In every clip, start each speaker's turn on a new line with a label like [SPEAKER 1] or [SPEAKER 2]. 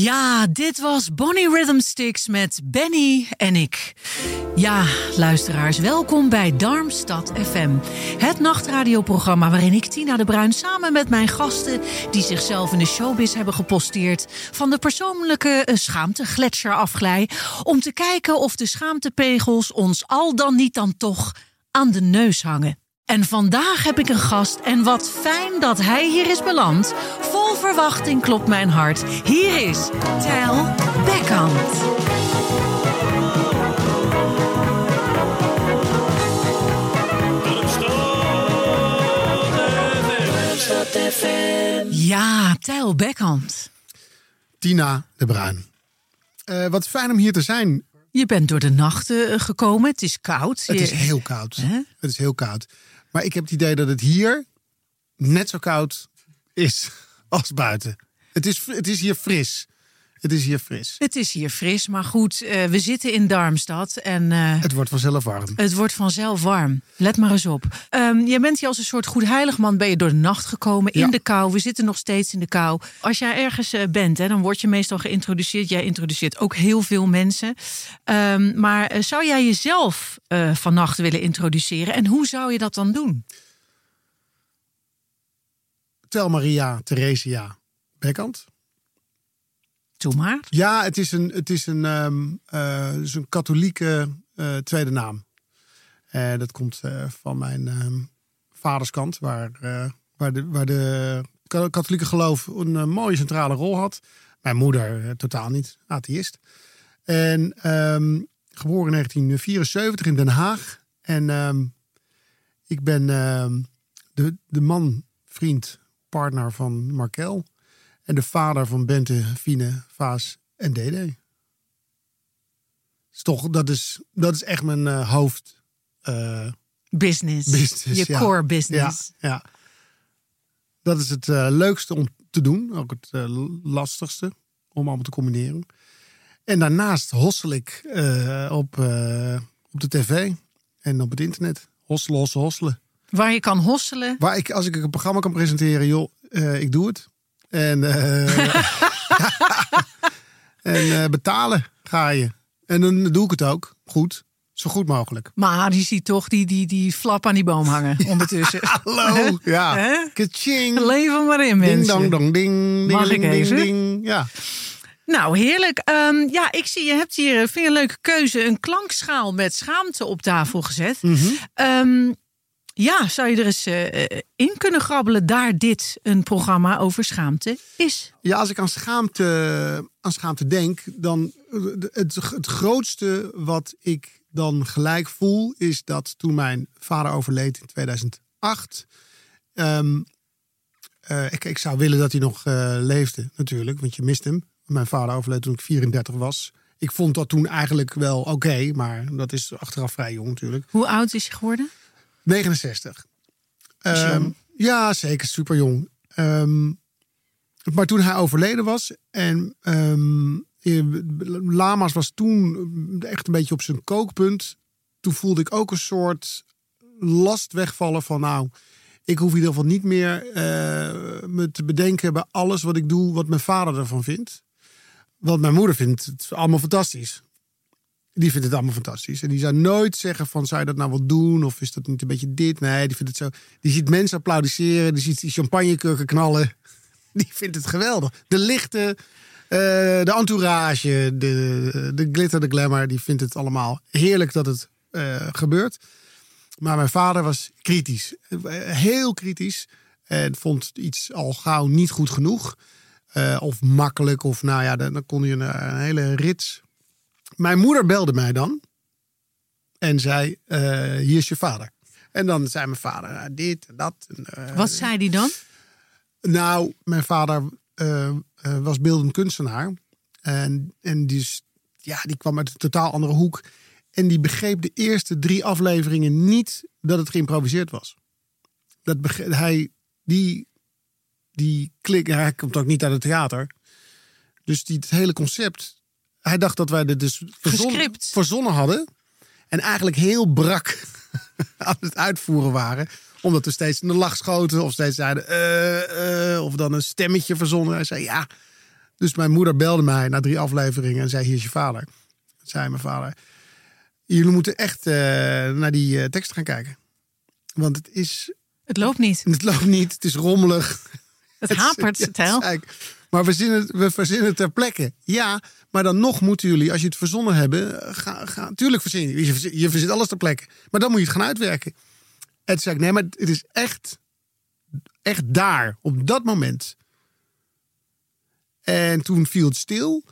[SPEAKER 1] Ja, dit was Bonnie Rhythm Sticks met Benny en ik. Ja, luisteraars, welkom bij Darmstad FM. Het nachtradioprogramma waarin ik, Tina de Bruin, samen met mijn gasten... die zichzelf in de showbiz hebben geposteerd... van de persoonlijke eh, schaamtegletsjer afglij... om te kijken of de schaamtepegels ons al dan niet dan toch aan de neus hangen. En vandaag heb ik een gast en wat fijn dat hij hier is beland. Vol verwachting klopt mijn hart. Hier is Tel Beckhand. Ja, Tel Beckhand.
[SPEAKER 2] Tina de Bruin. Eh, wat fijn om hier te zijn.
[SPEAKER 1] Je bent door de nacht eh, gekomen. Het is koud.
[SPEAKER 2] Het is heel koud. Het is heel koud. Maar ik heb het idee dat het hier net zo koud is als buiten. Het is, het is hier fris. Het is hier fris.
[SPEAKER 1] Het is hier fris, maar goed, eh, we zitten in Darmstad en eh,
[SPEAKER 2] Het wordt vanzelf warm.
[SPEAKER 1] het wordt vanzelf warm. Let maar eens op. Ehm je bent hier als een soort goed heilig man, ben je door de nacht gekomen in de kou. We zitten nog steeds in de kou. Als jij ergens eh, bent, hè, dan word je meestal geïntroduceerd. Jij introduceert ook heel veel mensen. Ehm, maar zou jij jezelf vannacht willen introduceren? En hoe zou je dat dan doen?
[SPEAKER 2] Tel Maria Theresia Bekkant.
[SPEAKER 1] Doe maar.
[SPEAKER 2] Ja, het is een, het is een, het is een katholieke eh, tweede naam. Eh, dat komt van mijn ehm, vaderskant, waar, waar, de, waar de ka- katholieke geloof een mooie centrale rol had. Mijn moeder totaal niet, atheïst. En ehm, geboren in 1974 in Den Haag. En ik ben de, de man, vriend, partner van Markel. En de vader van Bente, Fine, Vaas en Dede. Is toch, dat is, dat is echt mijn eh, hoofd. eh,
[SPEAKER 1] Business.
[SPEAKER 2] Business,
[SPEAKER 1] je
[SPEAKER 2] ja.
[SPEAKER 1] core business.
[SPEAKER 2] ja. Dat is het eh, leukste om te doen. Ook het lastigste om allemaal te combineren. En daarnaast hossel ik op, op de tv en op het internet. Hosselen, hosselen, hosselen.
[SPEAKER 1] Waar je kan hosselen.
[SPEAKER 2] Waar ik, als ik een programma kan presenteren, joh, ik doe het. En, eh, en eh, betalen ga je. En dan doe ik het ook. Goed. Zo goed mogelijk.
[SPEAKER 1] Maar die ziet toch die, die, die flap aan die boom hangen ondertussen.
[SPEAKER 2] Hallo. Ja. Kaching.
[SPEAKER 1] Leven maar in,
[SPEAKER 2] Ding
[SPEAKER 1] mensen.
[SPEAKER 2] dong dong ding. Ding
[SPEAKER 1] Mag ik
[SPEAKER 2] ding, ding, ding. Ja.
[SPEAKER 1] Nou, heerlijk. Ehm, ja, ik zie, je hebt hier, vind je een leuke keuze, een klankschaal met schaamte op tafel gezet. Ehm, ja, zou je er eens eh, eh, in kunnen grabbelen daar dit een programma over schaamte is?
[SPEAKER 2] Ja, als ik aan schaamte, aan schaamte denk, dan eh, het, het grootste wat ik dan gelijk voel, is dat toen mijn vader overleed in 2008. ehm, eh, ik, ik zou willen dat hij nog leefde, natuurlijk, want je mist hem. Mijn vader overleed toen ik 34 was. Ik vond dat toen eigenlijk wel oké, maar dat is achteraf vrij jong natuurlijk.
[SPEAKER 1] Hoe oud is je geworden?
[SPEAKER 2] 69.
[SPEAKER 1] is
[SPEAKER 2] Ehm, ja, zeker, super jong. Ehm, maar toen hij overleden was en eh, Lama's was toen echt een beetje op zijn kookpunt. Toen voelde ik ook een soort last wegvallen van nou, ik hoef in ieder geval niet meer eh, me te bedenken bij alles wat ik doe, wat mijn vader ervan vindt. Want mijn moeder vindt het allemaal fantastisch. Die vindt het allemaal fantastisch. En die zou nooit zeggen van, zou je dat nou wel doen? Of is dat niet een beetje dit? Nee, die vindt het zo... Die ziet mensen applaudisseren. Die ziet die champagnekurken knallen. Die vindt het geweldig. De lichten, eh, de entourage, de, de glitter, de glamour. Die vindt het allemaal heerlijk dat het eh, gebeurt. Maar mijn vader was kritisch. Eh, Heel kritisch. En vond iets al gauw niet goed genoeg. of makkelijk. Of nou ja, dan, dan kon je een, een hele rits. Mijn moeder belde mij dan. En zei, eh, hier is je vader. En dan zei mijn vader, nou, dit en dat. En, eh,
[SPEAKER 1] Wat zei die dan?
[SPEAKER 2] nou, mijn vader eh, was beeldend kunstenaar. En, en die, ja, die kwam uit een totaal andere hoek. En die begreep de eerste drie afleveringen niet dat het geïmproviseerd was. Dat hij, die, die klik, hij komt ook niet uit het theater. Dus die, het hele concept, hij dacht dat wij dit dus verzon-
[SPEAKER 1] Gescript.
[SPEAKER 2] verzonnen hadden. En eigenlijk heel brak aan het uitvoeren waren. Omdat we steeds in de lach schoten. Of steeds zeiden, eh, eh, of dan een stemmetje verzonnen. Hij zei, ja. Dus mijn moeder belde mij na drie afleveringen en zei, hier is je vader. Zei mijn vader, jullie moeten echt eh, naar die tekst gaan kijken. Want het is,
[SPEAKER 1] Het loopt niet.
[SPEAKER 2] het loopt niet, het is rommelig.
[SPEAKER 1] Het hapert,
[SPEAKER 2] Ja,
[SPEAKER 1] het.
[SPEAKER 2] Maar we verzinnen, het- we verzinnen ter plekke. Ja, maar dan nog moeten jullie, als je het verzonnen hebben, eh, ga, ga, tuurlijk verzinnen. Je, verzin- je verzint alles ter plekke. Maar dan moet je het gaan uitwerken. En toen zei ik, nee, maar het is echt, echt daar, op dat moment. En toen viel het stil.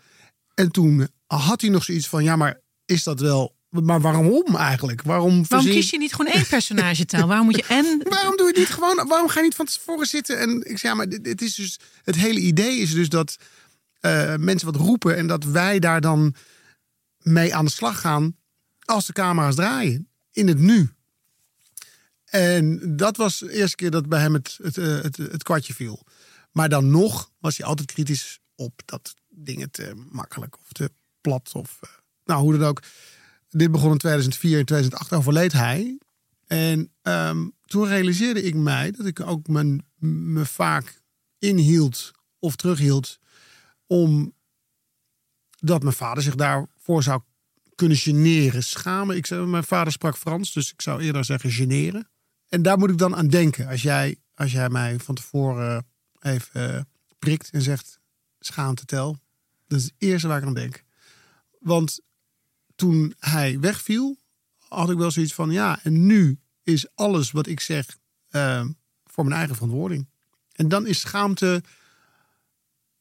[SPEAKER 2] En toen had hij nog zoiets van, ja, maar is dat wel... Maar waarom eigenlijk? Waarom,
[SPEAKER 1] kies je niet gewoon één personagetaal? Waarom moet je en...
[SPEAKER 2] Waarom doe je niet gewoon? Waarom ga je niet van tevoren zitten? En ik zeg ja, maar dit, dit is dus het hele idee is dus dat eh, mensen wat roepen en dat wij daar dan mee aan de slag gaan als de camera's draaien in het nu. En dat was de eerste keer dat bij hem het, het, eh, het, het kwartje viel. Maar dan nog was hij altijd kritisch op dat dingen te makkelijk of te plat. Of, eh, nou, hoe dan ook. Dit begon in 2004, in 2008 overleed hij. En ehm, toen realiseerde ik mij dat ik ook mijn, me vaak inhield of terughield. om dat mijn vader zich daarvoor zou kunnen generen, schamen. Ik zei, mijn vader sprak Frans, dus ik zou eerder zeggen generen. En daar moet ik dan aan denken. Als jij, als jij mij van tevoren even prikt en zegt schaamte tel. Dat is het eerste waar ik aan denk. Want toen hij wegviel, had ik wel zoiets van ja, en nu is alles wat ik zeg eh, voor mijn eigen verantwoording. En dan is schaamte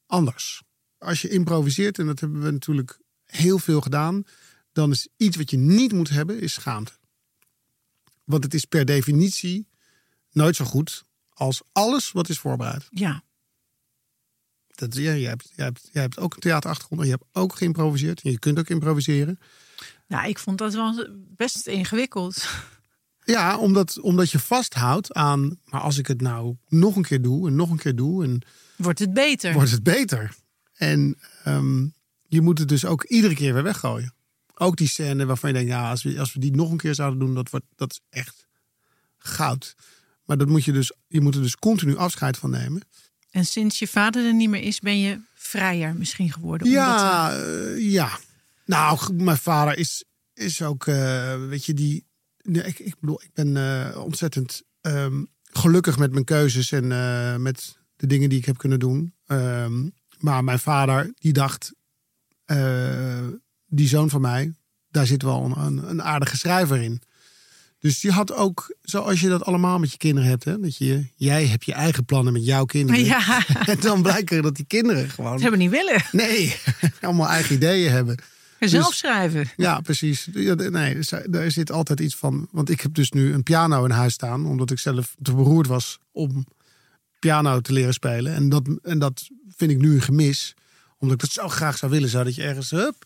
[SPEAKER 2] anders. Als je improviseert, en dat hebben we natuurlijk heel veel gedaan, dan is iets wat je niet moet hebben, is schaamte. Want het is per definitie nooit zo goed als alles wat is voorbereid.
[SPEAKER 1] Ja,
[SPEAKER 2] Dat, ja, jij, hebt, jij, hebt, jij hebt ook een theaterachtergrond en je hebt ook geïmproviseerd. En je kunt ook improviseren.
[SPEAKER 1] Nou, ik vond dat wel best ingewikkeld.
[SPEAKER 2] Ja, omdat, omdat je vasthoudt aan, maar als ik het nou nog een keer doe en nog een keer doe, en
[SPEAKER 1] Wordt het beter?
[SPEAKER 2] wordt het beter. En ehm, je moet het dus ook iedere keer weer weggooien. Ook die scène waarvan je denkt, ja, als we, als we die nog een keer zouden doen, dat, wordt, dat is echt goud. Maar dat moet je dus, je moet er dus continu afscheid van nemen.
[SPEAKER 1] En sinds je vader er niet meer is, ben je vrijer misschien geworden. omdat,
[SPEAKER 2] Ja, eh, ja. Nou, mijn vader is, is ook, eh, weet je, die. Nee, ik, ik bedoel, ik ben eh, ontzettend ehm, gelukkig met mijn keuzes en eh, met de dingen die ik heb kunnen doen. Ehm, maar mijn vader, die dacht, die zoon van mij, daar zit wel een, een, een aardige schrijver in. Dus die had ook, zoals je dat allemaal met je kinderen hebt, hè, dat je, jij hebt je eigen plannen met jouw kinderen.
[SPEAKER 1] Ja,
[SPEAKER 2] En dan blijkt er dat die kinderen gewoon
[SPEAKER 1] ze hebben niet willen.
[SPEAKER 2] Nee, allemaal eigen ideeën hebben.
[SPEAKER 1] Zelf
[SPEAKER 2] Dus-
[SPEAKER 1] schrijven.
[SPEAKER 2] Ja, precies. Ja, Nee, daar zit altijd iets van. Want ik heb dus nu een piano in huis staan, omdat ik zelf te beroerd was om piano te leren spelen. En dat, en dat vind ik nu een gemis, omdat ik dat zo graag zou willen. Zou dat je ergens, hup,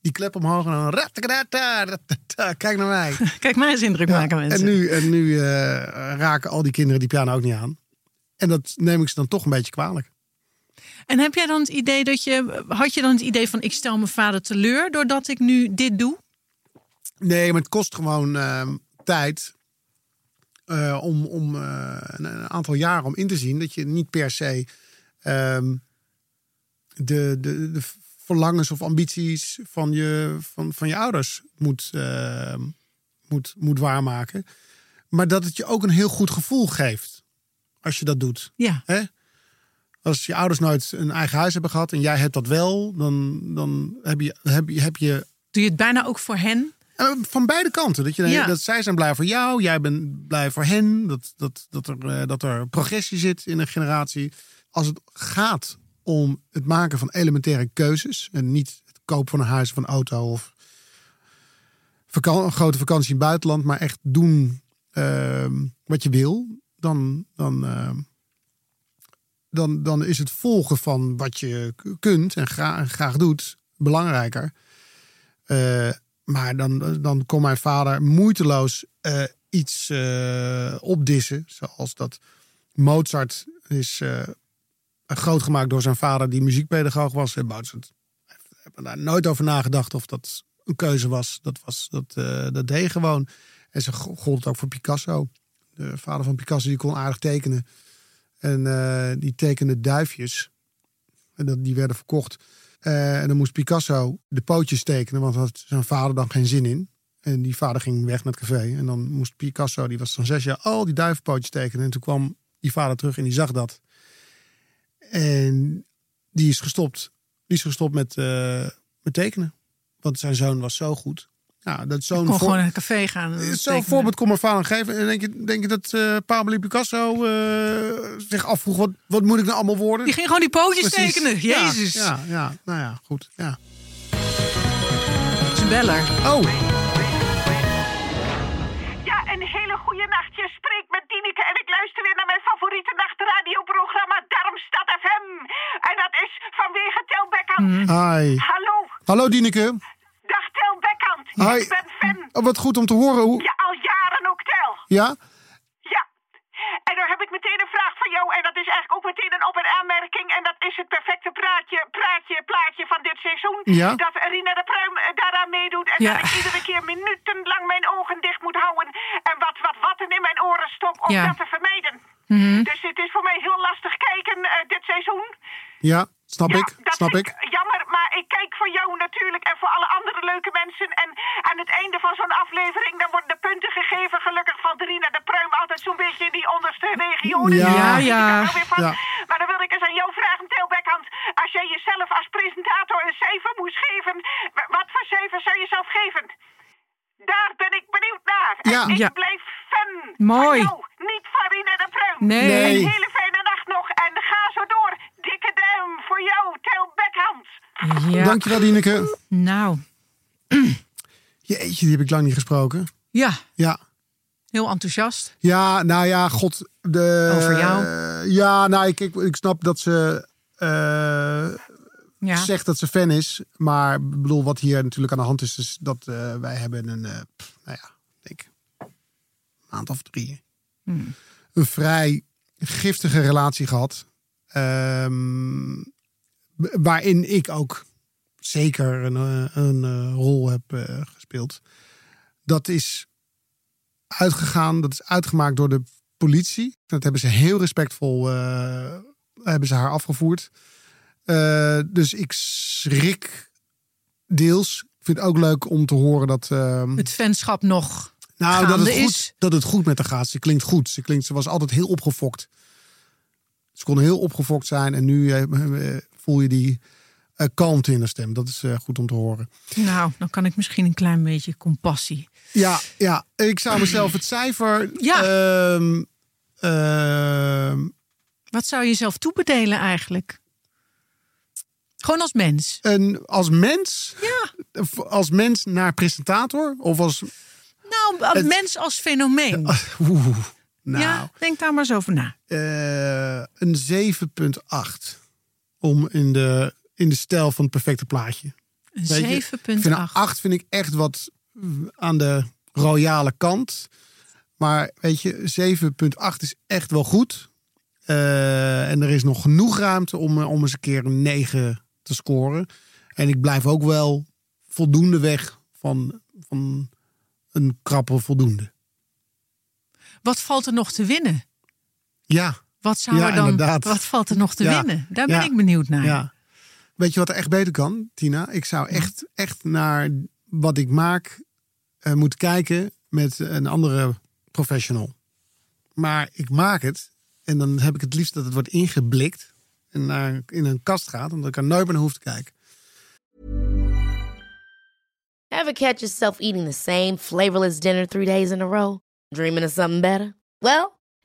[SPEAKER 2] die klep omhoog en dan. Kijk naar mij.
[SPEAKER 1] Kijk, mij eens indruk
[SPEAKER 2] Ja,
[SPEAKER 1] maken mensen.
[SPEAKER 2] en nu, en nu eh, raken al die kinderen die piano ook niet aan. En dat neem ik ze dan toch een beetje kwalijk.
[SPEAKER 1] En heb jij dan het idee dat je. Had je dan het idee van ik stel mijn vader teleur doordat ik nu dit doe?
[SPEAKER 2] Nee, maar het kost gewoon ehm, tijd eh, om, om eh, een, een aantal jaren om in te zien dat je niet per se ehm, de, de, de verlangens of ambities van je, van, van je ouders moet, ehm, moet, moet waarmaken. Maar dat het je ook een heel goed gevoel geeft als je dat doet.
[SPEAKER 1] Ja.
[SPEAKER 2] Hè? Als je ouders nooit een eigen huis hebben gehad en jij hebt dat wel, dan, dan heb, je, heb, je, heb je
[SPEAKER 1] Doe je het bijna ook voor hen?
[SPEAKER 2] eh, Van beide kanten. Dat, je,
[SPEAKER 1] Ja.
[SPEAKER 2] dat zij zijn blij voor jou, jij bent blij voor hen. Dat, dat, dat, er, eh, dat er progressie zit in een generatie. Als het gaat om het maken van elementaire keuzes. En niet het kopen van een huis of een auto of een grote vakantie in het buitenland. Maar echt doen ehm, wat je wil. Dan, dan, ehm, dan, dan is het volgen van wat je kunt en gra- en graag doet belangrijker. Eh, maar dan, dan kon mijn vader moeiteloos eh, iets eh, opdissen. Zoals dat Mozart is groot gemaakt door zijn vader, die muziekpedagoog was. En Mozart heb daar nooit over nagedacht of dat een keuze was. Dat, was, dat, dat deed gewoon. En ze go- gold het ook voor Picasso. De vader van Picasso die kon aardig tekenen. En eh, die tekende duifjes. En dat, die werden verkocht. Eh, en dan moest Picasso de pootjes tekenen, want had zijn vader dan geen zin in. En die vader ging weg naar het café. En dan moest Picasso, die was dan zes jaar, al die duivenpootjes tekenen. En toen kwam die vader terug en die zag dat. En die is gestopt. Die is gestopt met, eh, met tekenen. Want zijn zoon was zo goed. Nou, dat zo'n
[SPEAKER 1] kon
[SPEAKER 2] voor-
[SPEAKER 1] gewoon naar een café gaan.
[SPEAKER 2] Zo'n voorbeeld kon mijn vader geven. En denk je, denk je dat eh Pablo Picasso eh, zich afvroeg: wat, wat moet ik nou allemaal worden?
[SPEAKER 1] Die ging gewoon die pootjes
[SPEAKER 2] Precies.
[SPEAKER 1] tekenen.
[SPEAKER 2] Ja,
[SPEAKER 1] Jezus.
[SPEAKER 2] Ja, ja, nou ja, goed. Ja.
[SPEAKER 1] Dat is een beller.
[SPEAKER 2] Oh,
[SPEAKER 3] Ja, een hele goede nacht. Je spreekt met Dineke en ik luister weer naar mijn favoriete nachtradioprogramma Darmstad FM. En dat is vanwege Tel Bekkant.
[SPEAKER 2] hi.
[SPEAKER 3] Hallo,
[SPEAKER 2] Hallo Dieneke.
[SPEAKER 3] Dag Tel Bekkant.
[SPEAKER 2] Hi.
[SPEAKER 3] Ik ben fan.
[SPEAKER 2] Oh, wat goed om te horen. Hoe...
[SPEAKER 3] Ja, al jaren ook Tel.
[SPEAKER 2] Ja?
[SPEAKER 3] Ja. En dan heb ik meteen een vraag voor jou. En dat is eigenlijk ook meteen een op- en aanmerking. En dat is het perfecte praatje, praatje, plaatje van dit seizoen.
[SPEAKER 2] Ja.
[SPEAKER 3] Dat Rina de Pruim eh, daaraan meedoet. En
[SPEAKER 1] Ja.
[SPEAKER 3] dat ik iedere keer minutenlang mijn ogen dicht moet houden. En wat, wat watten in mijn oren stop om
[SPEAKER 1] Ja.
[SPEAKER 3] dat te vermijden.
[SPEAKER 1] Mhm.
[SPEAKER 3] Dus het is voor mij heel lastig kijken eh, dit seizoen.
[SPEAKER 2] Ja, snap
[SPEAKER 3] Ja,
[SPEAKER 2] ik. Snap ik.
[SPEAKER 3] Jammer, maar ik kijk voor jou natuurlijk en voor alle andere leuke mensen. En aan het einde van zo'n aflevering, dan worden de punten gegeven. Gelukkig valt Rina de Pruim altijd zo'n beetje in die onderste regionen.
[SPEAKER 2] Ja.
[SPEAKER 3] Dus
[SPEAKER 1] Ja, ja.
[SPEAKER 3] van. Maar dan wil ik eens aan jou vragen, Theo Beckhand. Als jij jezelf als presentator een cijfer moest geven, wat voor cijfer zou je zelf geven? Daar ben ik benieuwd naar. En ik
[SPEAKER 1] Ja.
[SPEAKER 3] blijf fan
[SPEAKER 1] Mooi.
[SPEAKER 3] van jou, niet van Rina de Pruim.
[SPEAKER 1] Nee.
[SPEAKER 2] Nee.
[SPEAKER 3] Een hele fijne nacht nog en ga zo door. Dikke duim voor jou, Theo Beckhand.
[SPEAKER 1] Ja.
[SPEAKER 2] Dankjewel Dieneke.
[SPEAKER 1] Nou,
[SPEAKER 2] Jeetje, die heb ik lang niet gesproken.
[SPEAKER 1] ja.
[SPEAKER 2] Ja.
[SPEAKER 1] Heel enthousiast.
[SPEAKER 2] Ja, nou ja, god. De,
[SPEAKER 1] Over jou?
[SPEAKER 2] ja, nou, ik, ik, ik snap dat ze eh,
[SPEAKER 1] Ja.
[SPEAKER 2] zegt dat ze fan is. Maar ik bedoel, wat hier natuurlijk aan de hand is, is dat eh, wij hebben een, eh, pff, nou ja, ik denk maand of drie,
[SPEAKER 1] Hmm.
[SPEAKER 2] een vrij giftige relatie gehad. Ehm, waarin ik ook zeker een, eh, een eh, rol heb eh, gespeeld. Dat is uitgegaan, dat is uitgemaakt door de politie. Dat hebben ze heel respectvol hebben ze haar afgevoerd. Dus ik schrik deels. Ik vind het ook leuk om te horen dat, ehm,
[SPEAKER 1] Het fanschap nog.
[SPEAKER 2] nou, dat, het goed,
[SPEAKER 1] is.
[SPEAKER 2] dat het goed met haar gaat. Ze klinkt goed. Ze, klinkt, ze was altijd heel opgefokt. Ze kon heel opgefokt zijn. En nu voel je die eh, kalmte in de stem. Dat is eh, goed om te horen.
[SPEAKER 1] Nou, dan kan ik misschien een klein beetje compassie.
[SPEAKER 2] Ja, ja. Ik zou mezelf het cijfer...
[SPEAKER 1] Ja.
[SPEAKER 2] ehm, ehm,
[SPEAKER 1] Wat zou je jezelf toebedelen eigenlijk? Gewoon als mens.
[SPEAKER 2] een, als mens...
[SPEAKER 1] Ja.
[SPEAKER 2] Als mens naar presentator? Of als...
[SPEAKER 1] Nou, als
[SPEAKER 2] Het-
[SPEAKER 1] mens als fenomeen.
[SPEAKER 2] Oeh, nou,
[SPEAKER 1] Ja, denk daar maar eens over na.
[SPEAKER 2] eh, een 7,8. Om in de, in de stijl van het perfecte plaatje.
[SPEAKER 1] Een
[SPEAKER 2] Weet je, Ik vind een
[SPEAKER 1] 7,8.
[SPEAKER 2] 8 vind ik echt wat aan de royale kant. Maar weet je, 7,8 is echt wel goed. Eh, en er is nog genoeg ruimte om, eh, om eens een keer een 9 te scoren. En ik blijf ook wel voldoende weg van, van een krappe voldoende.
[SPEAKER 1] Wat valt er nog te winnen?
[SPEAKER 2] Ja,
[SPEAKER 1] Wat zou
[SPEAKER 2] Ja,
[SPEAKER 1] er dan?
[SPEAKER 2] inderdaad.
[SPEAKER 1] Wat valt er nog te
[SPEAKER 2] Ja.
[SPEAKER 1] winnen? Daar ben
[SPEAKER 2] Ja.
[SPEAKER 1] ik benieuwd naar.
[SPEAKER 2] ja. Weet je wat er echt beter kan, Tina? Ik zou echt, echt naar wat ik maak eh, moeten kijken met een andere professional. Maar ik maak het en dan heb ik het liefst dat het wordt ingeblikt en naar, in een kast gaat, en dat ik er nooit meer naar hoef te kijken.
[SPEAKER 4] Ever catch yourself eating the same flavorless dinner three days in a row? Dreaming of something better? Well,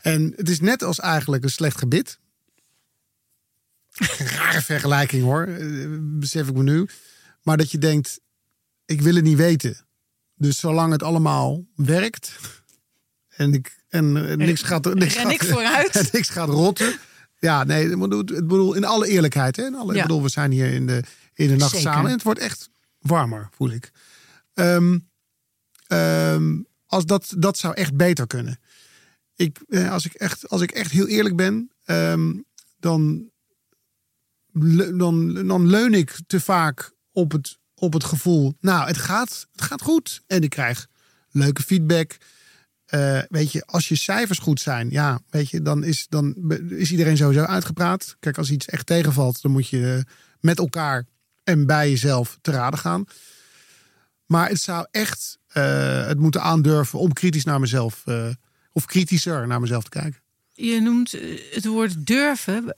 [SPEAKER 2] En het is net als eigenlijk een slecht gebit. Rare vergelijking hoor, eh, besef ik me nu. Maar dat je denkt, ik wil het niet weten. Dus zolang het allemaal werkt en, ik, en eh, niks gaat, niks
[SPEAKER 1] ren
[SPEAKER 2] gaat,
[SPEAKER 1] ik vooruit.
[SPEAKER 2] en niks gaat rotten. Ja, nee, ik bedoel, in alle eerlijkheid. Hè, in alle,
[SPEAKER 1] Ja.
[SPEAKER 2] Ik bedoel, we zijn hier in de, in de nacht
[SPEAKER 1] Zeker.
[SPEAKER 2] samen en het wordt echt warmer, voel ik. Ehm, ehm, als dat, dat zou echt beter kunnen. Ik, eh, als, ik echt, als ik echt heel eerlijk ben, ehm, dan, dan, dan leun ik te vaak op het, op het gevoel. Nou, het gaat, het gaat goed. En ik krijg leuke feedback. Eh, weet je, als je cijfers goed zijn, ja, weet je, dan is, dan is iedereen sowieso uitgepraat. Kijk, als iets echt tegenvalt, dan moet je met elkaar en bij jezelf te raden gaan. Maar het zou echt eh, het moeten aandurven om kritisch naar mezelf, eh, of kritischer naar mezelf te kijken.
[SPEAKER 1] Je noemt eh, het woord durven.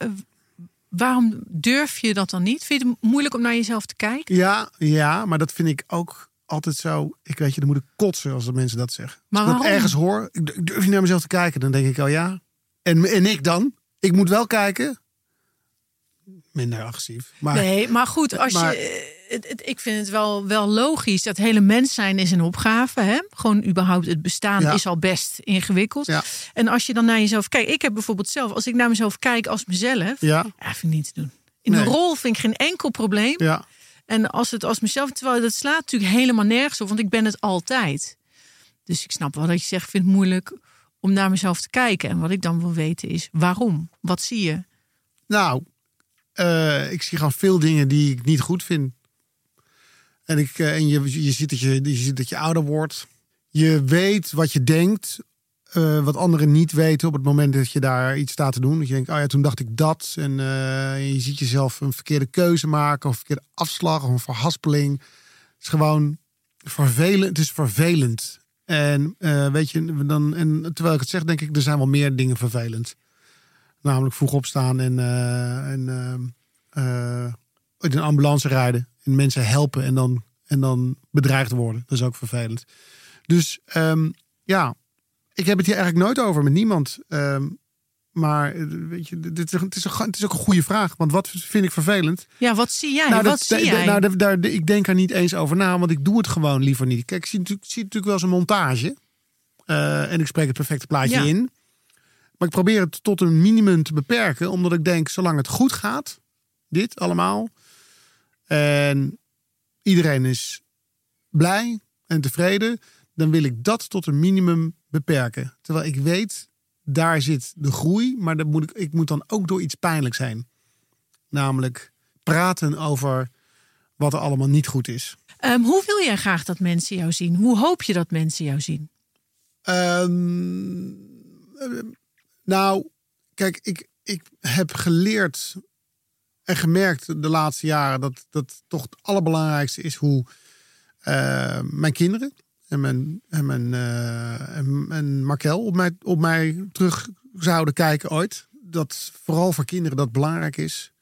[SPEAKER 1] Waarom durf je dat dan niet? Vind je het moeilijk om naar jezelf te kijken?
[SPEAKER 2] Ja, ja, maar dat vind ik ook altijd zo. Ik weet je, dan moet ik kotsen als de mensen dat zeggen.
[SPEAKER 1] Maar
[SPEAKER 2] als ik dat ergens hoor, ik durf niet naar mezelf te kijken, dan denk ik al ja. En, en ik dan? Ik moet wel kijken. Minder agressief. Maar
[SPEAKER 1] Nee, maar goed, als
[SPEAKER 2] Maar-
[SPEAKER 1] je, eh, het, het- ik vind het wel, wel logisch. Dat hele mens zijn is een opgave. Hè? Gewoon überhaupt het bestaan
[SPEAKER 2] Ja.
[SPEAKER 1] is al best ingewikkeld.
[SPEAKER 2] Ja.
[SPEAKER 1] En als je dan naar jezelf kijkt. Ik heb bijvoorbeeld zelf, als ik naar mezelf kijk als mezelf.
[SPEAKER 2] ja,
[SPEAKER 1] Ja, vind ik niet te doen. In
[SPEAKER 2] Nee.
[SPEAKER 1] een rol vind ik geen enkel probleem.
[SPEAKER 2] ja.
[SPEAKER 1] En als het als mezelf, terwijl dat slaat natuurlijk helemaal nergens op, want ik ben het altijd. Dus ik snap wel dat je zegt, ik vind het moeilijk om naar mezelf te kijken. En wat ik dan wil weten is, waarom? Wat zie je?
[SPEAKER 2] Nou, eh, ik zie gewoon veel dingen die ik niet goed vind. En, ik, eh, en je, je, ziet dat je, je ziet dat je ouder wordt. Je weet wat je denkt, eh, wat anderen niet weten op het moment dat je daar iets staat te doen. Dat je denkt, oh ja, toen dacht ik dat. En je ziet jezelf een verkeerde keuze maken, of een verkeerde afslag, of een verhaspeling. Het is gewoon vervelend. Het is vervelend. En weet je, dan, en terwijl ik het zeg, denk ik, er zijn wel meer dingen vervelend. Namelijk vroeg opstaan en, eh, en eh, eh, in een ambulance rijden. En mensen helpen en dan, en dan bedreigd worden. Dat is ook vervelend. Dus ehm, ja, ik heb het hier eigenlijk nooit over met niemand. Ehm, maar weet je, dit is, het, is een, het is ook een goede vraag. Want wat vind ik vervelend?
[SPEAKER 1] Ja, wat zie jij?
[SPEAKER 2] Nou,
[SPEAKER 1] wat zie jij?
[SPEAKER 2] nou, da- daar, ik denk er niet eens over na, want ik doe het gewoon liever niet. Kijk, ik zie natuurlijk, zie natuurlijk wel eens een montage. en ik spreek het perfecte plaatje
[SPEAKER 1] Ja.
[SPEAKER 2] in. Maar ik probeer het tot een minimum te beperken, omdat ik denk, zolang het goed gaat, dit allemaal, en iedereen is blij en tevreden, dan wil ik dat tot een minimum beperken. Terwijl ik weet, daar zit de groei, maar dat moet ik, ik moet dan ook door iets pijnlijks heen. Namelijk praten over wat er allemaal niet goed is.
[SPEAKER 1] Ehm, hoe wil jij graag dat mensen jou zien? Hoe hoop je dat mensen jou zien?
[SPEAKER 2] Ehm, eh, nou, kijk, ik, ik heb geleerd en gemerkt de laatste jaren dat, dat toch het allerbelangrijkste is hoe eh, mijn kinderen en mijn, en mijn eh, en, en Markel op mij, op mij terug zouden kijken ooit. Dat vooral voor kinderen dat belangrijk is.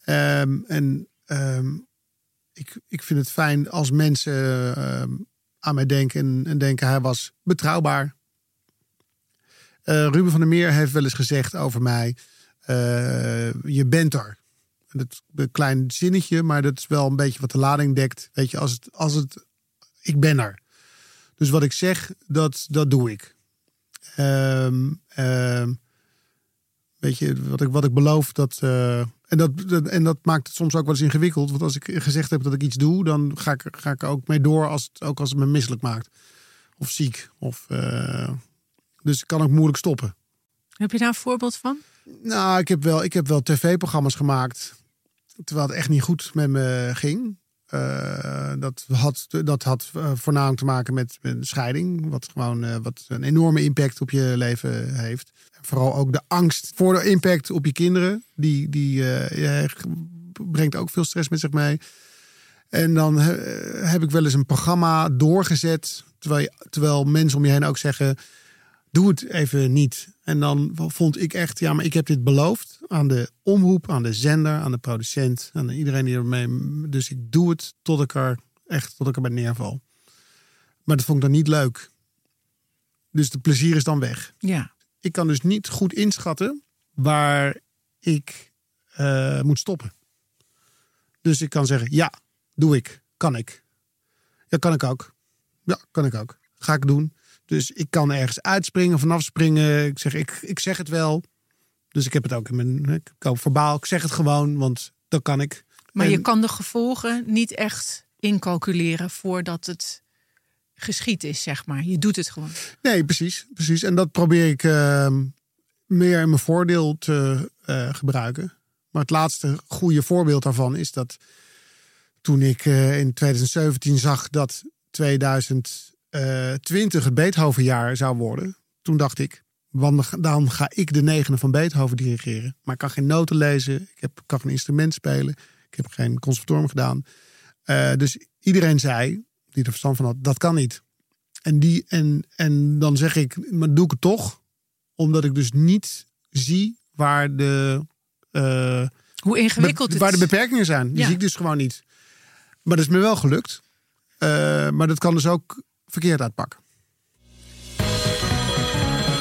[SPEAKER 2] Ehm, en ehm, ik, ik vind het fijn als mensen ehm, aan mij denken en, en denken hij was betrouwbaar. Eh, Ruben van der Meer heeft wel eens gezegd over mij: eh, je bent er. Dat een klein zinnetje, maar dat is wel een beetje wat de lading dekt. Weet je, als het, als het, ik ben er. Dus wat ik zeg, dat, dat doe ik. Ehm, ehm, weet je, wat ik, wat ik beloof, dat, eh, En dat, en dat maakt het soms ook wel eens ingewikkeld. Want als ik gezegd heb dat ik iets doe, dan ga ik, ga ik ook mee door als het, ook als het me misselijk maakt. Of ziek. Of, dus ik kan ook moeilijk stoppen.
[SPEAKER 1] Heb je daar een voorbeeld van?
[SPEAKER 2] Nou, ik heb wel, ik heb wel tv-programma's gemaakt. Terwijl het echt niet goed met me ging. Eh, dat had, dat had eh, voornamelijk te maken met, met een scheiding. Wat gewoon eh, wat een enorme impact op je leven heeft. En vooral ook de angst voor de impact op je kinderen. Die, die brengt ook veel stress met zich mee. En dan heb ik wel eens een programma doorgezet. Terwijl, je- terwijl mensen om je heen ook zeggen doe het even niet. En dan vond ik echt, ja, maar ik heb dit beloofd aan de omroep, aan de zender, aan de producent, aan iedereen die ermee. Dus ik doe het tot ik er echt, tot ik erbij neerval. Maar dat vond ik dan niet leuk. Dus de plezier is dan weg.
[SPEAKER 1] Ja.
[SPEAKER 2] Ik kan dus niet goed inschatten waar ik eh, moet stoppen. Dus ik kan zeggen, ja, doe ik, kan ik. Ja, kan ik ook. Ja, kan ik ook. Ga ik doen. Dus ik kan ergens uitspringen, vanaf springen. Ik zeg, ik, ik zeg het wel. Dus ik heb het ook in mijn ik koop verbaal. Ik zeg het gewoon, want dat kan ik.
[SPEAKER 1] Maar
[SPEAKER 2] En-
[SPEAKER 1] je kan de gevolgen niet echt incalculeren voordat het geschied is, zeg maar. Je doet het gewoon.
[SPEAKER 2] Nee, precies. precies. En dat probeer ik ehm, meer in mijn voordeel te eh, gebruiken. Maar het laatste goede voorbeeld daarvan is dat toen ik eh, in 2017 zag dat 2020 het Beethovenjaar zou worden, toen dacht ik, want dan ga ik de negende van Beethoven dirigeren. Maar ik kan geen noten lezen, ik heb, kan geen instrument spelen, ik heb geen conservatorium gedaan. Eh, dus iedereen zei, die er verstand van had, dat kan niet. En, die, en, en dan zeg ik, maar doe ik het toch, omdat ik dus niet zie waar de, eh,
[SPEAKER 1] Hoe ingewikkeld het
[SPEAKER 2] waar de beperkingen zijn. Die
[SPEAKER 1] Ja.
[SPEAKER 2] zie ik dus gewoon niet. Maar dat is me wel gelukt. Eh, maar dat kan dus ook verkeerd uitpakken.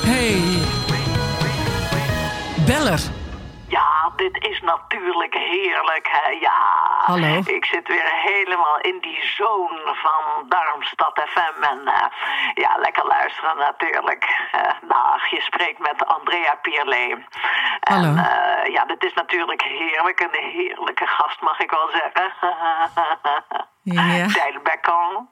[SPEAKER 1] Hey. Beller.
[SPEAKER 5] Ja, dit is natuurlijk heerlijk, hè? Ja.
[SPEAKER 1] Hallo.
[SPEAKER 5] Ik zit weer helemaal in die zone van Darmstad FM. En eh, ja, lekker luisteren natuurlijk. Eh dag, je spreekt met Andrea Pierlee.
[SPEAKER 1] Hallo.
[SPEAKER 5] En eh, ja, dit is natuurlijk heerlijk. Een heerlijke gast, mag ik wel zeggen.
[SPEAKER 1] Ja.
[SPEAKER 5] Bekkan.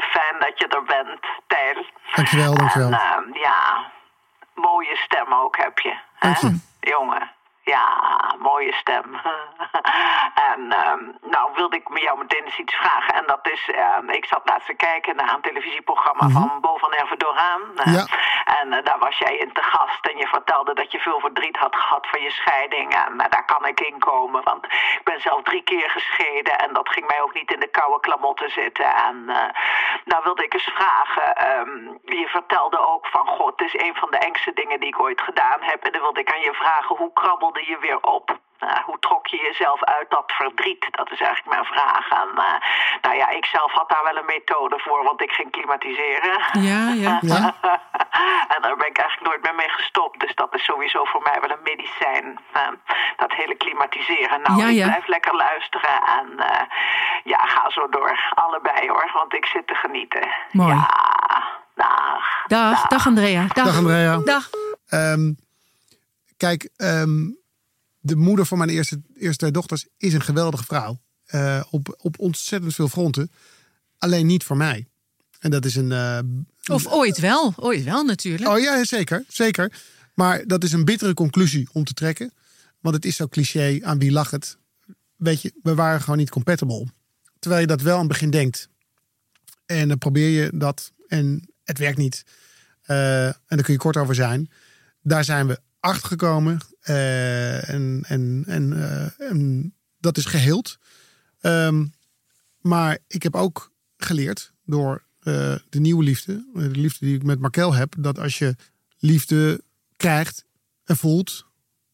[SPEAKER 5] Fijn dat je er bent, Tijl.
[SPEAKER 2] Dankjewel, dankjewel.
[SPEAKER 5] En, eh, ja, mooie stem ook heb je. hè?
[SPEAKER 2] Dank je.
[SPEAKER 5] Jongen. Ja, mooie stem. en ehm, nou wilde ik jou meteen eens iets vragen. En dat is, ehm, ik zat laatst te kijken naar een televisieprogramma van Bo van Erve Doraan. Eh,
[SPEAKER 2] Mhm. Ja.
[SPEAKER 5] En eh, daar was jij in te gast en je vertelde dat je veel verdriet had gehad van je scheiding. En eh, daar kan ik in komen, want ik ben zelf drie keer gescheiden. En dat ging mij ook niet in de koude klamotten zitten. En eh, nou wilde ik eens vragen, ehm, je vertelde ook van god, het is een van de engste dingen die ik ooit gedaan heb. En dan wilde ik aan je vragen, hoe krabbelde je weer op? Nou, hoe trok je jezelf uit dat verdriet? Dat is eigenlijk mijn vraag. En, eh, nou ja, ik zelf had daar wel een methode voor, want ik ging klimatiseren.
[SPEAKER 1] Ja, ja.
[SPEAKER 2] Ja?
[SPEAKER 5] en daar ben ik eigenlijk nooit meer mee gestopt. Dus dat is sowieso voor mij wel een medicijn. eh, dat hele klimatiseren. Nou,
[SPEAKER 1] Ja,
[SPEAKER 5] ik blijf lekker luisteren. En eh, ja, ga zo door. Allebei hoor, want ik zit te genieten.
[SPEAKER 1] Mooi.
[SPEAKER 5] Ja, dag.
[SPEAKER 1] Dag, dag Andrea. Dag,
[SPEAKER 2] Dag, Andrea.
[SPEAKER 1] Dag.
[SPEAKER 2] Ehm, kijk, ehm, de moeder van mijn eerste, eerste twee dochters is een geweldige vrouw. Eh, op, op ontzettend veel fronten. Alleen niet voor mij. En dat is een. eh,
[SPEAKER 1] Of ooit wel. Ooit wel natuurlijk.
[SPEAKER 2] Oh ja, zeker, zeker. Maar dat is een bittere conclusie om te trekken. Want het is zo cliché, aan wie lag het? Weet je, we waren gewoon niet compatible. Terwijl je dat wel aan het begin denkt. En dan probeer je dat en het werkt niet. Eh, en daar kun je kort over zijn. Daar zijn we achter gekomen. eh, en, en, en, eh, en dat is geheeld. Ehm, maar ik heb ook geleerd door eh, de nieuwe liefde, de liefde die ik met Markel heb, dat als je liefde krijgt en voelt,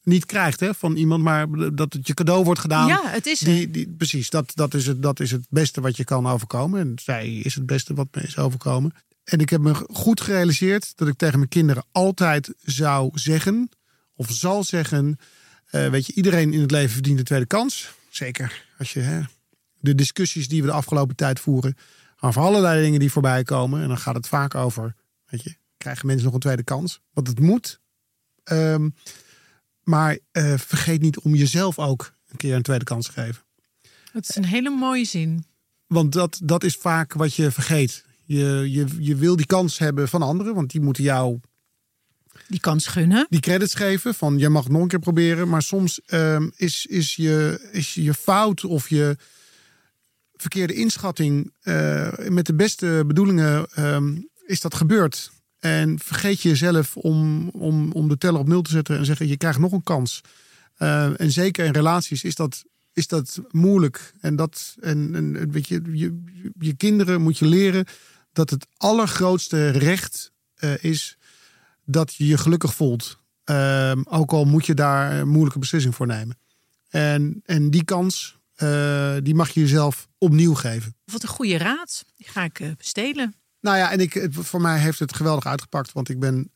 [SPEAKER 2] niet krijgt hè, van iemand, maar dat het je cadeau wordt gedaan.
[SPEAKER 1] Ja, het is
[SPEAKER 2] die, die, precies, dat, dat, is het, dat is het beste wat je kan overkomen. En zij is het beste wat me is overkomen. En ik heb me goed gerealiseerd dat ik tegen mijn kinderen altijd zou zeggen, of zal zeggen, eh, weet je, iedereen in het leven verdient een tweede kans. Zeker als je hè, de discussies die we de afgelopen tijd voeren, over allerlei dingen die voorbij komen. En dan gaat het vaak over, weet je, krijgen mensen nog een tweede kans? Want het moet. Ehm, maar eh, vergeet niet om jezelf ook een keer een tweede kans te geven.
[SPEAKER 1] Dat is een hele mooie zin.
[SPEAKER 2] Want dat, dat is vaak wat je vergeet. Je, je, je wil die kans hebben van anderen, want die moeten jou
[SPEAKER 1] Die kans gunnen.
[SPEAKER 2] die credits geven. Van je mag het nog een keer proberen. Maar soms ehm, is, is, je, is je fout of je verkeerde inschatting eh, met de beste bedoelingen ehm, is dat gebeurd. En vergeet je jezelf om, om, om de teller op nul te zetten en zeggen je krijgt nog een kans. Eh, en zeker in relaties is dat, is dat moeilijk. En, dat, en, en weet je, je, je kinderen moet je leren dat het allergrootste recht eh, is dat je je gelukkig voelt. Ehm, ook al moet je daar een moeilijke beslissing voor nemen. En, en die kans, eh, die mag je jezelf opnieuw geven.
[SPEAKER 1] Wat een goede raad. Die ga ik eh, bestelen.
[SPEAKER 2] Nou ja, en ik, voor mij heeft het geweldig uitgepakt. Want ik ben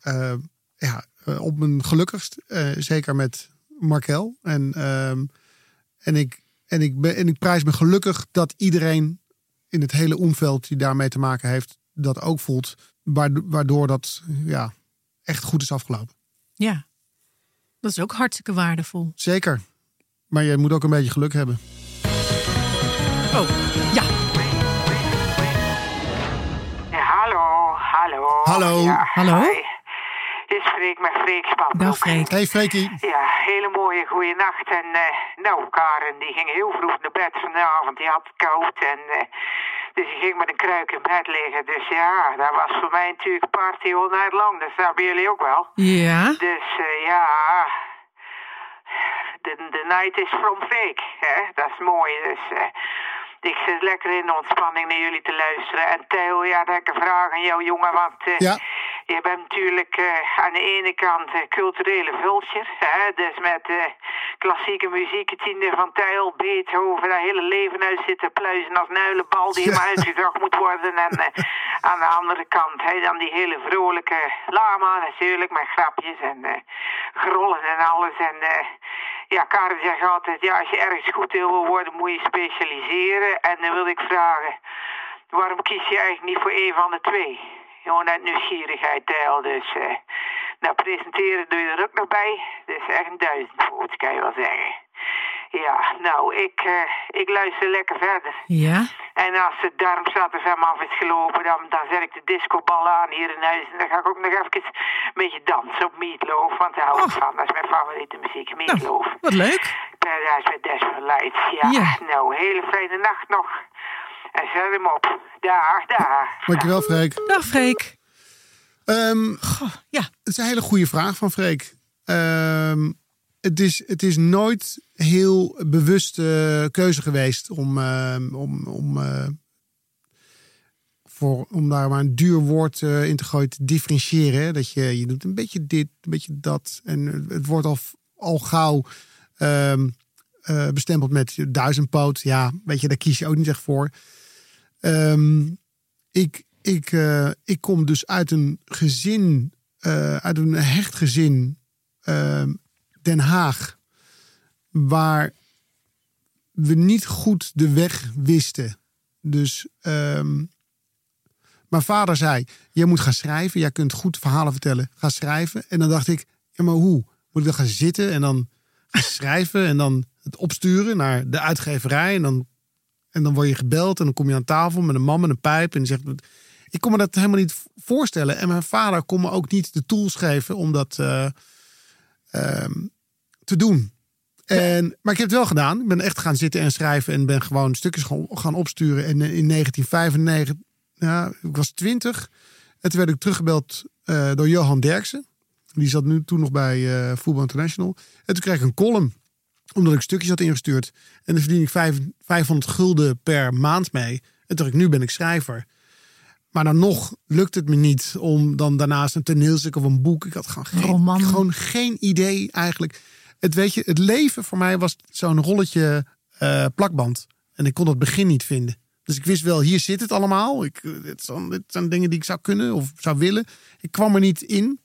[SPEAKER 2] ja, op mijn gelukkigst. zeker met Markel. En, ehm, en, ik, en, ik ben, en ik prijs me gelukkig dat iedereen in het hele omveld die daarmee te maken heeft, dat ook voelt. Waardo- Waardoor dat ja, echt goed is afgelopen.
[SPEAKER 1] Ja. Dat is ook hartstikke waardevol.
[SPEAKER 2] Zeker. Maar je moet ook een beetje geluk hebben.
[SPEAKER 1] Oh, ja.
[SPEAKER 5] Ja, hallo, hallo.
[SPEAKER 2] Hallo.
[SPEAKER 5] Ja,
[SPEAKER 1] Hallo.
[SPEAKER 5] hi. Spreek met Freek Spanbroek.
[SPEAKER 1] Dag Freek.
[SPEAKER 2] Hey Freekie.
[SPEAKER 5] Ja, hele mooie goeie nacht. En eh, nou, Karen die ging heel vroeg naar bed vanavond. Die had het koud en eh, dus die ging met een kruik in bed liggen. Dus ja, dat was voor mij natuurlijk party all night long. Dat snappen jullie ook wel.
[SPEAKER 1] Ja.
[SPEAKER 5] Dus eh, ja, de, de night is from Freek. Hè? Dat is mooi. Dus eh, ik zit lekker in de ontspanning naar jullie te luisteren. En Theo, ja, dat ik een vraag aan jou, jongen. Want eh,
[SPEAKER 2] Ja.
[SPEAKER 5] je bent natuurlijk eh, aan de ene kant eh, culturele vultje. Hè? Dus met klassieke muziek, tiende van Tijl, Beethoven, dat hele leven uit zitten pluizen als nuilenbal die helemaal uitgedacht moet worden. En aan de andere kant hè, dan die hele vrolijke lama natuurlijk, met grapjes en grollen en alles. En eh, ja, Karen zegt altijd, ja, als je ergens goed wil worden, moet je specialiseren. En dan wil ik vragen, waarom kies je eigenlijk niet voor een van de twee? Gewoon uit nieuwsgierigheid, Tijl. Dus, eh, nou, presenteren doe je er ook nog bij. Dus echt een duizendvoort, kan je wel zeggen. Ja, nou, ik, eh, ik luister lekker verder.
[SPEAKER 1] Ja.
[SPEAKER 5] En als de Darmstad er van af is gelopen, dan, dan zet ik de discobal aan hier in huis. En dan ga ik ook nog even een beetje dansen op Meatloaf. Want daar hou ik
[SPEAKER 1] Och.
[SPEAKER 5] van. Dat is mijn favoriete muziek, Meatloaf.
[SPEAKER 1] Nou, wat leuk.
[SPEAKER 5] Paradise met Desperate Lights. Ja,
[SPEAKER 1] Ja.
[SPEAKER 5] nou, hele fijne nacht nog. En zet hem op. Dag, dag.
[SPEAKER 2] Dankjewel Freek.
[SPEAKER 1] Dag Freek.
[SPEAKER 2] Ehm,
[SPEAKER 1] Goh, ja.
[SPEAKER 2] Het is een hele goede vraag van Freek. Ehm, het, is, het is nooit heel bewuste keuze geweest om, ehm, om, om, eh, voor, om daar maar een duur woord eh, in te gooien, te differentiëren. Dat je, je doet een beetje dit, een beetje dat. En het wordt al, al gauw ehm, eh, bestempeld met duizendpoot. Ja, weet je, daar kies je ook niet echt voor. Ehm, ik, ik, ik kom dus uit een gezin, uit een hecht gezin, Den Haag, waar we niet goed de weg wisten. Dus ehm, mijn vader zei: Je moet gaan schrijven, jij kunt goed verhalen vertellen, ga schrijven. En dan dacht ik: Ja, maar hoe? Moet ik dan gaan zitten en dan gaan schrijven en dan het opsturen naar de uitgeverij en dan en dan word je gebeld en dan kom je aan tafel met een man met een pijp. En die zegt, ik kon me dat helemaal niet voorstellen. En mijn vader kon me ook niet de tools geven om dat eh, ehm, te doen. En, maar ik heb het wel gedaan. Ik ben echt gaan zitten en schrijven en ben gewoon stukjes gaan, gaan opsturen. En in 1995, ja, ik was 20. En toen werd ik teruggebeld eh, door Johan Derksen. Die zat nu toen nog bij eh Voetbal International. En toen kreeg ik een column omdat ik stukjes had ingestuurd. En dan verdien ik vijf, 500 gulden per maand mee. En toen ik, nu ben ik schrijver. Maar dan nog lukt het me niet om dan daarnaast een toneelstuk of een boek. Ik had gewoon geen,
[SPEAKER 1] Roman.
[SPEAKER 2] gewoon geen idee eigenlijk. Het, het leven voor mij was zo'n rolletje eh, plakband. En ik kon dat begin niet vinden. Dus ik wist wel, hier zit het allemaal. Ik, eh, dit, zijn, dit zijn dingen die ik zou kunnen of zou willen. Ik kwam er niet in.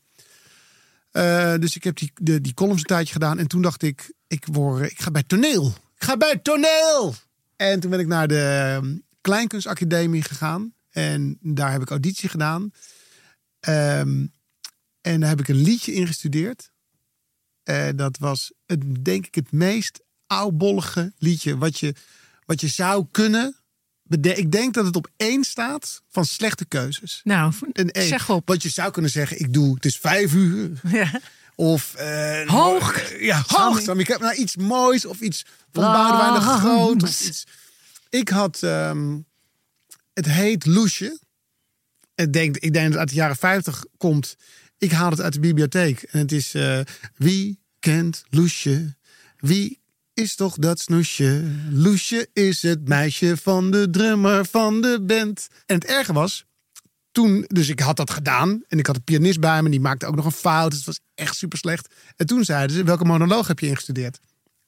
[SPEAKER 2] Eh, dus ik heb die, de, die columns een tijdje gedaan. En toen dacht ik, ik, word, ik ga bij toneel. Ik ga bij toneel! En toen ben ik naar de ehm, Kleinkunstacademie gegaan. En daar heb ik auditie gedaan. Ehm, en daar heb ik een liedje ingestudeerd. Eh, dat was het, denk ik het meest oudbollige liedje wat je, wat je zou kunnen. Ik denk dat het op één staat van slechte keuzes.
[SPEAKER 1] Nou,
[SPEAKER 2] één.
[SPEAKER 1] zeg op.
[SPEAKER 2] Want je zou kunnen zeggen, ik doe, het is vijf uur.
[SPEAKER 1] Ja.
[SPEAKER 2] Of eh,
[SPEAKER 1] Hoog.
[SPEAKER 2] eh, Ja, hoog. Sammy. Ik heb nou iets moois of iets van Boudewijn de Groot. Of
[SPEAKER 1] Lams.
[SPEAKER 2] iets. Ik had, ehm, het heet Loesje. Ik denk, ik denk dat het uit de jaren 50 komt. Ik haal het uit de bibliotheek. En het is, eh, wie kent Loesje? Wie is toch dat snoesje? Loesje is het meisje van de drummer van de band. En het erge was, toen, dus ik had dat gedaan. En ik had een pianist bij me, die maakte ook nog een fout. Dus het was echt super slecht. En toen zeiden ze, welke monoloog heb je ingestudeerd?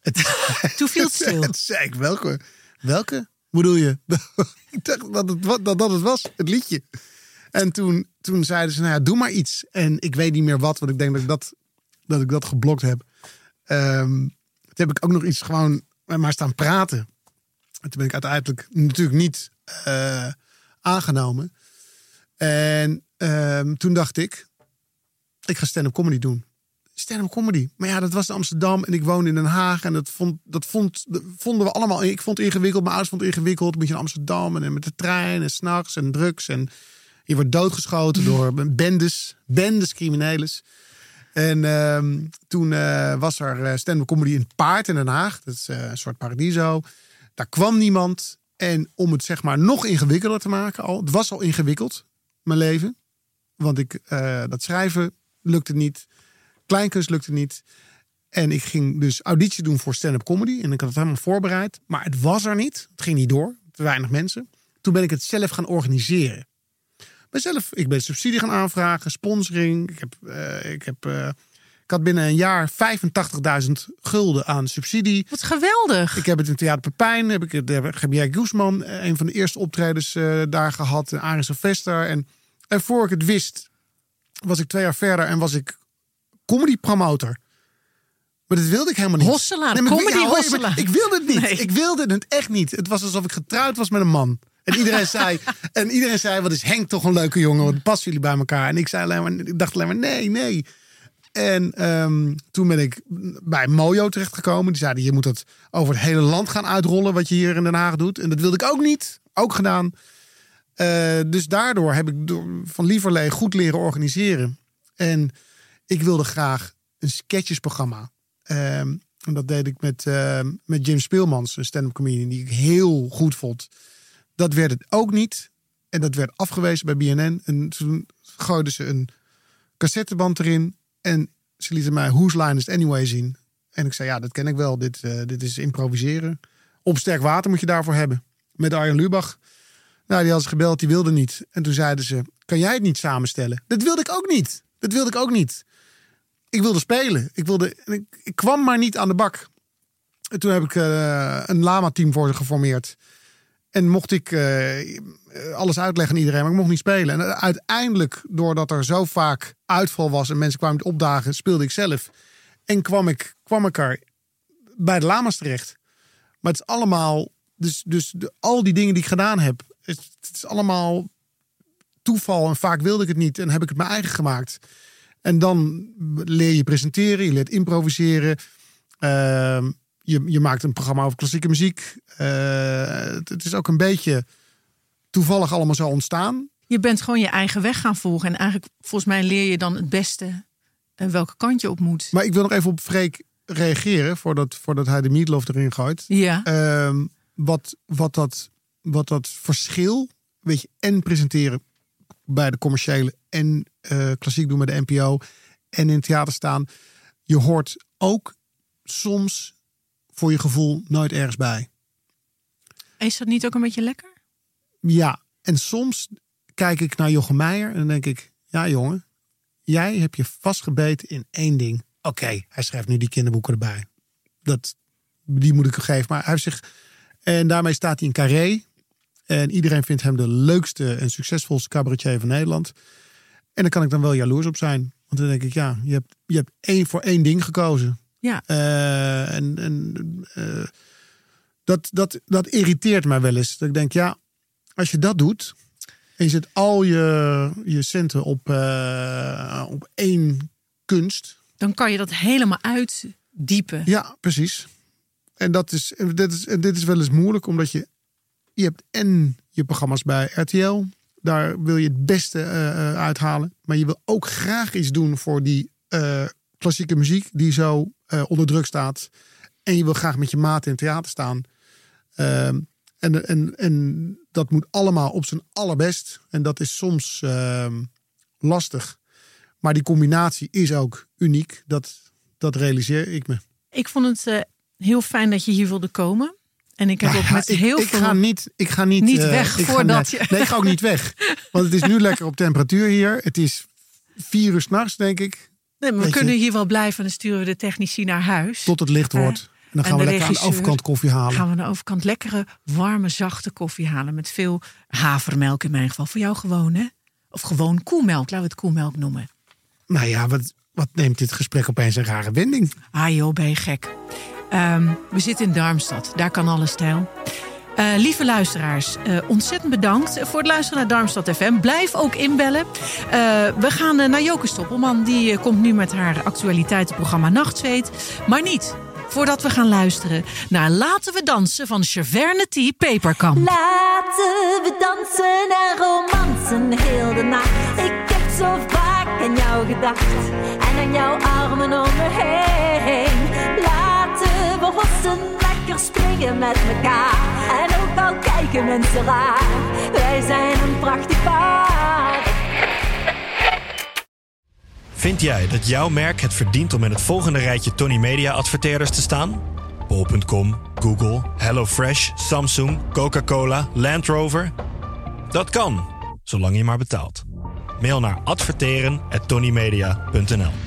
[SPEAKER 1] Toen viel het stil.
[SPEAKER 2] Toen zei ik, welke? Welke? Hoe bedoel je? ik dacht dat het, wat- dat dat het was, het liedje. En toen, toen zeiden ze, nou ja, doe maar iets. En ik weet niet meer wat, want ik denk dat ik dat, dat, ik dat geblokt heb. Ehm, toen heb ik ook nog iets gewoon maar staan praten. En toen ben ik uiteindelijk natuurlijk niet eh, aangenomen. En ehm, toen dacht ik, ik ga stand-up comedy doen. Stand-up comedy. Maar ja, dat was in Amsterdam en ik woonde in Den Haag. En dat, vond, dat, vond, vonden we allemaal. Ik vond het ingewikkeld, mijn ouders vonden het ingewikkeld. Een beetje in Amsterdam en met de trein en s'nachts en drugs. En je wordt doodgeschoten door bendes, bendes crimineles. En ehm, toen eh, was er eh, stand-up comedy in Paard in Den Haag. Dat is eh, een soort paradiso. Daar kwam niemand. En om het zeg maar nog ingewikkelder te maken, al, het was al ingewikkeld, mijn leven. Want ik, dat schrijven lukte niet. Kleinkunst lukte niet. En ik ging dus auditie doen voor stand-up comedy. En ik had het helemaal voorbereid. Maar het was er niet. Het ging niet door. Te weinig mensen. Toen ben ik het zelf gaan organiseren. Ik ben zelf, ik ben subsidie gaan aanvragen, sponsoring. Ik, heb, eh, ik, heb, eh, ik had binnen een jaar 85.000 gulden aan subsidie.
[SPEAKER 1] Wat geweldig.
[SPEAKER 2] Ik heb het in Theater Pepijn, heb ik Guzman, eh, een van de eerste optredens daar gehad. En Aris Sylvester. En, en voor ik het wist, was ik twee jaar verder en was ik comedy promotor. Maar dat wilde ik helemaal niet.
[SPEAKER 1] Hosselaar,
[SPEAKER 2] ik-
[SPEAKER 1] comedy
[SPEAKER 2] ja,
[SPEAKER 1] hosselaar.
[SPEAKER 2] maar Ik wilde het niet.
[SPEAKER 1] Nee.
[SPEAKER 2] Ik wilde het echt niet. Het was alsof ik getrouwd was met een man. En iedereen zei, en iedereen zei, wat is Henk toch een leuke jongen? Wat passen jullie bij elkaar? En ik zei alleen maar, ik dacht alleen maar, nee, nee. En ehm, toen ben ik bij Mojo terechtgekomen. Die zeiden, je moet het over het hele land gaan uitrollen wat je hier in Den Haag doet. En dat wilde ik ook niet. Ook gedaan. Eh, dus daardoor heb ik door, van Lieverlee goed leren organiseren. En ik wilde graag een sketchesprogramma. Ehm, en dat deed ik met, ehm, met Jim Speelmans, een stand-up comedian die ik heel goed vond. Dat werd het ook niet. En dat werd afgewezen bij BNN. En toen gooiden ze een cassetteband erin. En ze lieten mij Whose Line is Anyway zien. En ik zei, ja, dat ken ik wel. Dit, eh, dit is improviseren. Op sterk water moet je daarvoor hebben. Met Arjen Lubach. Nou, die had ze gebeld, die wilde niet. En toen zeiden ze, kan jij het niet samenstellen? Dat wilde ik ook niet. Dat wilde ik ook niet. Ik wilde spelen. Ik, wilde, ik, ik kwam maar niet aan de bak. En toen heb ik eh, een lama-team voor ze geformeerd. En mocht ik eh, alles uitleggen aan iedereen, maar ik mocht niet spelen. En uiteindelijk, doordat er zo vaak uitval was en mensen kwamen opdagen, speelde ik zelf. En kwam ik, kwam ik er bij de lama's terecht. Maar het is allemaal, dus, dus de, al die dingen die ik gedaan heb, het, het is allemaal toeval. En vaak wilde ik het niet en heb ik het mijn eigen gemaakt. En dan leer je presenteren, je leert improviseren. Ehm, je, je maakt een programma over klassieke muziek. Eh, het, het is ook een beetje toevallig allemaal zo ontstaan.
[SPEAKER 1] Je bent gewoon je eigen weg gaan volgen. En eigenlijk, volgens mij, leer je dan het beste eh, welke kant je op moet.
[SPEAKER 2] Maar ik wil nog even op Freek reageren voordat, voordat hij de meatloaf erin gooit.
[SPEAKER 1] Ja.
[SPEAKER 2] Ehm, wat, wat, dat, wat dat verschil, weet je, en presenteren bij de commerciële en eh, klassiek doen bij de NPO en in het theater staan. Je hoort ook soms voor je gevoel nooit ergens bij.
[SPEAKER 1] Is dat niet ook een beetje lekker?
[SPEAKER 2] Ja, en soms kijk ik naar Jochem Meijer en dan denk ik, ja jongen, jij hebt je vastgebeten in één ding. Oké, hij schrijft nu die kinderboeken erbij. Dat, die moet ik hem geven. Maar hij heeft zich, en daarmee staat hij in carré. En iedereen vindt hem de leukste en succesvolste cabaretier van Nederland. En daar kan ik dan wel jaloers op zijn. Want dan denk ik, ja, je hebt, je hebt één voor één ding gekozen.
[SPEAKER 1] Ja.
[SPEAKER 2] Eh, en en eh, dat, dat, dat irriteert mij wel eens. Dat ik denk, ja, als je dat doet. en je zet al je, je centen op, eh, op één kunst.
[SPEAKER 1] Dan kan je dat helemaal uitdiepen.
[SPEAKER 2] Ja, precies. En dat is, dit, is, dit is wel eens moeilijk, omdat je, je hebt en je programma's bij RTL. Daar wil je het beste uithalen. Maar je wil ook graag iets doen voor die klassieke muziek die zo eh, onder druk staat. En je wil graag met je maat in het theater staan. Ehm, en, en, en dat moet allemaal op zijn allerbest. En dat is soms ehm, lastig. Maar die combinatie is ook uniek. Dat, dat realiseer ik me.
[SPEAKER 1] Ik vond het eh, heel fijn dat je hier wilde komen. En ik heb ook
[SPEAKER 2] Nou Ja,
[SPEAKER 1] met
[SPEAKER 2] ik,
[SPEAKER 1] heel
[SPEAKER 2] ik
[SPEAKER 1] veel...
[SPEAKER 2] Ga niet, ik ga niet,
[SPEAKER 1] Niet
[SPEAKER 2] eh,
[SPEAKER 1] weg
[SPEAKER 2] ga-
[SPEAKER 1] voordat
[SPEAKER 2] nee,
[SPEAKER 1] je-
[SPEAKER 2] Nee, ik ga ook niet weg. Want het is nu lekker op temperatuur hier. Het is vier uur s'nachts, denk ik.
[SPEAKER 1] Nee, maar we
[SPEAKER 2] je-
[SPEAKER 1] kunnen hier wel blijven en dan sturen we de technici naar huis.
[SPEAKER 2] Tot het licht
[SPEAKER 1] Eh,
[SPEAKER 2] wordt. En dan
[SPEAKER 1] en
[SPEAKER 2] gaan we lekker aan de overkant koffie halen.
[SPEAKER 1] gaan we aan de overkant lekkere, warme, zachte koffie halen. Met veel havermelk in mijn geval. Voor jou gewoon, hè? Of gewoon koemelk. Laten we het koemelk noemen.
[SPEAKER 2] Nou ja, wat, wat neemt dit gesprek opeens een rare wending?
[SPEAKER 1] Ah joh, ben je gek. Ehm, we zitten in Darmstad. Daar kan alles stijl. Eh, lieve luisteraars, eh, ontzettend bedankt voor het luisteren naar Darmstad FM. Blijf ook inbellen. Eh, we gaan naar Joke Stoppelman. Die komt nu met haar actualiteitenprogramma Nachtzweet. Maar niet voordat we gaan luisteren naar Laten we dansen van Chaverne T. Peperkamp.
[SPEAKER 6] Laten we dansen en romansen heel de nacht. Ik heb zo vaak aan jou gedacht en aan jouw armen om me heen. Laten we hossen springen met elkaar. En ook al kijken mensen raar, wij zijn een prachtig paar.
[SPEAKER 7] Vind jij dat jouw merk het verdient om in het volgende rijtje Tony Media adverteerders te staan? Bol.com, Google, HelloFresh, Samsung, Coca-Cola, Land Rover? Dat kan, zolang je maar betaalt. Mail naar adverteren@tonymedia.nl.